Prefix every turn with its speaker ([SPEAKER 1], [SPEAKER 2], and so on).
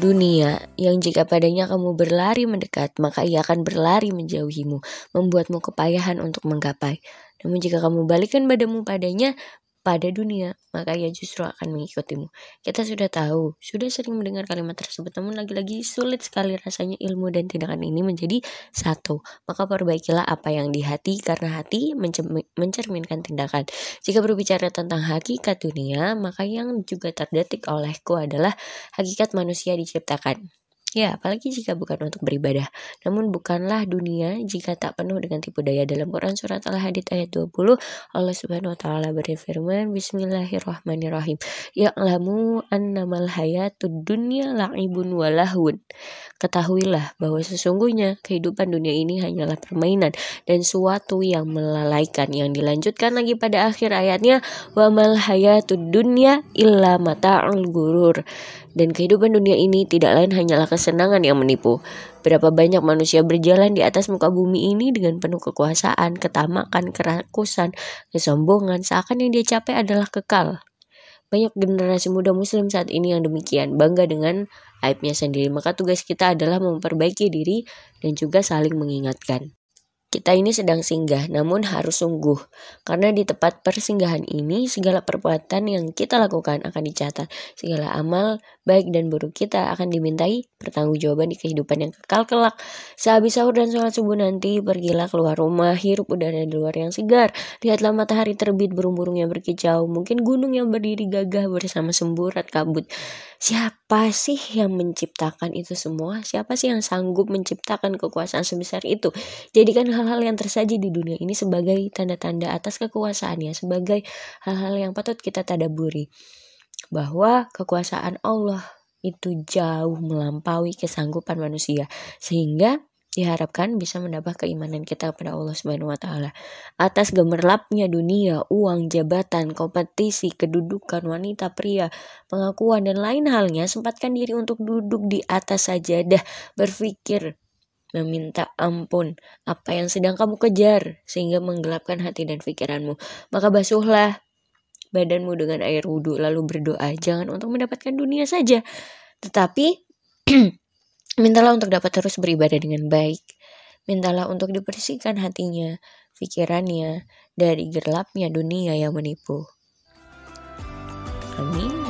[SPEAKER 1] Dunia yang jika padanya kamu berlari mendekat, maka ia akan berlari menjauhimu, membuatmu kepayahan untuk menggapai. Namun jika kamu balikan badanmu padanya, pada dunia, maka ia justru akan mengikutimu. Kita sudah tahu, sudah sering mendengar kalimat tersebut, namun lagi-lagi sulit sekali rasanya ilmu dan tindakan ini menjadi satu. Maka perbaikilah apa yang di hati, karena hati mencerminkan tindakan. Jika berbicara tentang hakikat dunia, maka yang juga terdetik olehku adalah hakikat manusia diciptakan. Ya, apalagi jika bukan untuk beribadah. Namun bukanlah dunia jika tak penuh dengan tipu daya. Dalam Quran surat Al-Hadid ayat 20, Allah Subhanahu wa taala berfirman, Bismillahirrahmanirrahim. Ya'lamu annamal hayatud dunya la'ibun walahun. Ketahuilah bahwa sesungguhnya kehidupan dunia ini hanyalah permainan dan suatu yang melalaikan. Yang dilanjutkan lagi pada akhir ayatnya, wa mal hayatud dunya illa mata'ul gurur. Dan kehidupan dunia ini tidak lain hanyalah kesenangan yang menipu. Berapa banyak manusia berjalan di atas muka bumi ini dengan penuh kekuasaan, ketamakan, kerakusan, kesombongan, seakan yang dia capai adalah kekal. Banyak generasi muda muslim saat ini yang demikian, bangga dengan aibnya sendiri. Maka tugas kita adalah memperbaiki diri dan juga saling mengingatkan. Kita ini sedang singgah, namun harus sungguh. Karena di tempat persinggahan ini, segala perbuatan yang kita lakukan akan dicatat. Segala amal, baik dan buruk kita akan dimintai pertanggungjawaban di kehidupan yang kekal kelak. Sehabis sahur dan sholat subuh nanti, pergilah keluar rumah, hirup udara di luar yang segar. Lihatlah matahari terbit burung-burung yang berkicau, mungkin gunung yang berdiri gagah bersama semburat kabut. Siapa sih yang menciptakan itu semua? Siapa sih yang sanggup menciptakan kekuasaan sebesar itu? Jadikan hal-hal yang tersaji di dunia ini sebagai tanda-tanda atas kekuasaannya, sebagai hal-hal yang patut kita tadaburi. Bahwa kekuasaan Allah itu jauh melampaui kesanggupan manusia. Sehingga diharapkan bisa menambah keimanan kita kepada Allah Subhanahu wa taala. Atas gemerlapnya dunia, uang, jabatan, kompetisi, kedudukan wanita, pria, pengakuan dan lain halnya, sempatkan diri untuk duduk di atas sajadah, berpikir meminta ampun apa yang sedang kamu kejar sehingga menggelapkan hati dan pikiranmu. Maka basuhlah badanmu dengan air wudhu lalu berdoa jangan untuk mendapatkan dunia saja tetapi Mintalah untuk dapat terus beribadah dengan baik. Mintalah untuk dibersihkan hatinya, pikirannya dari gelapnya dunia yang menipu. Amin.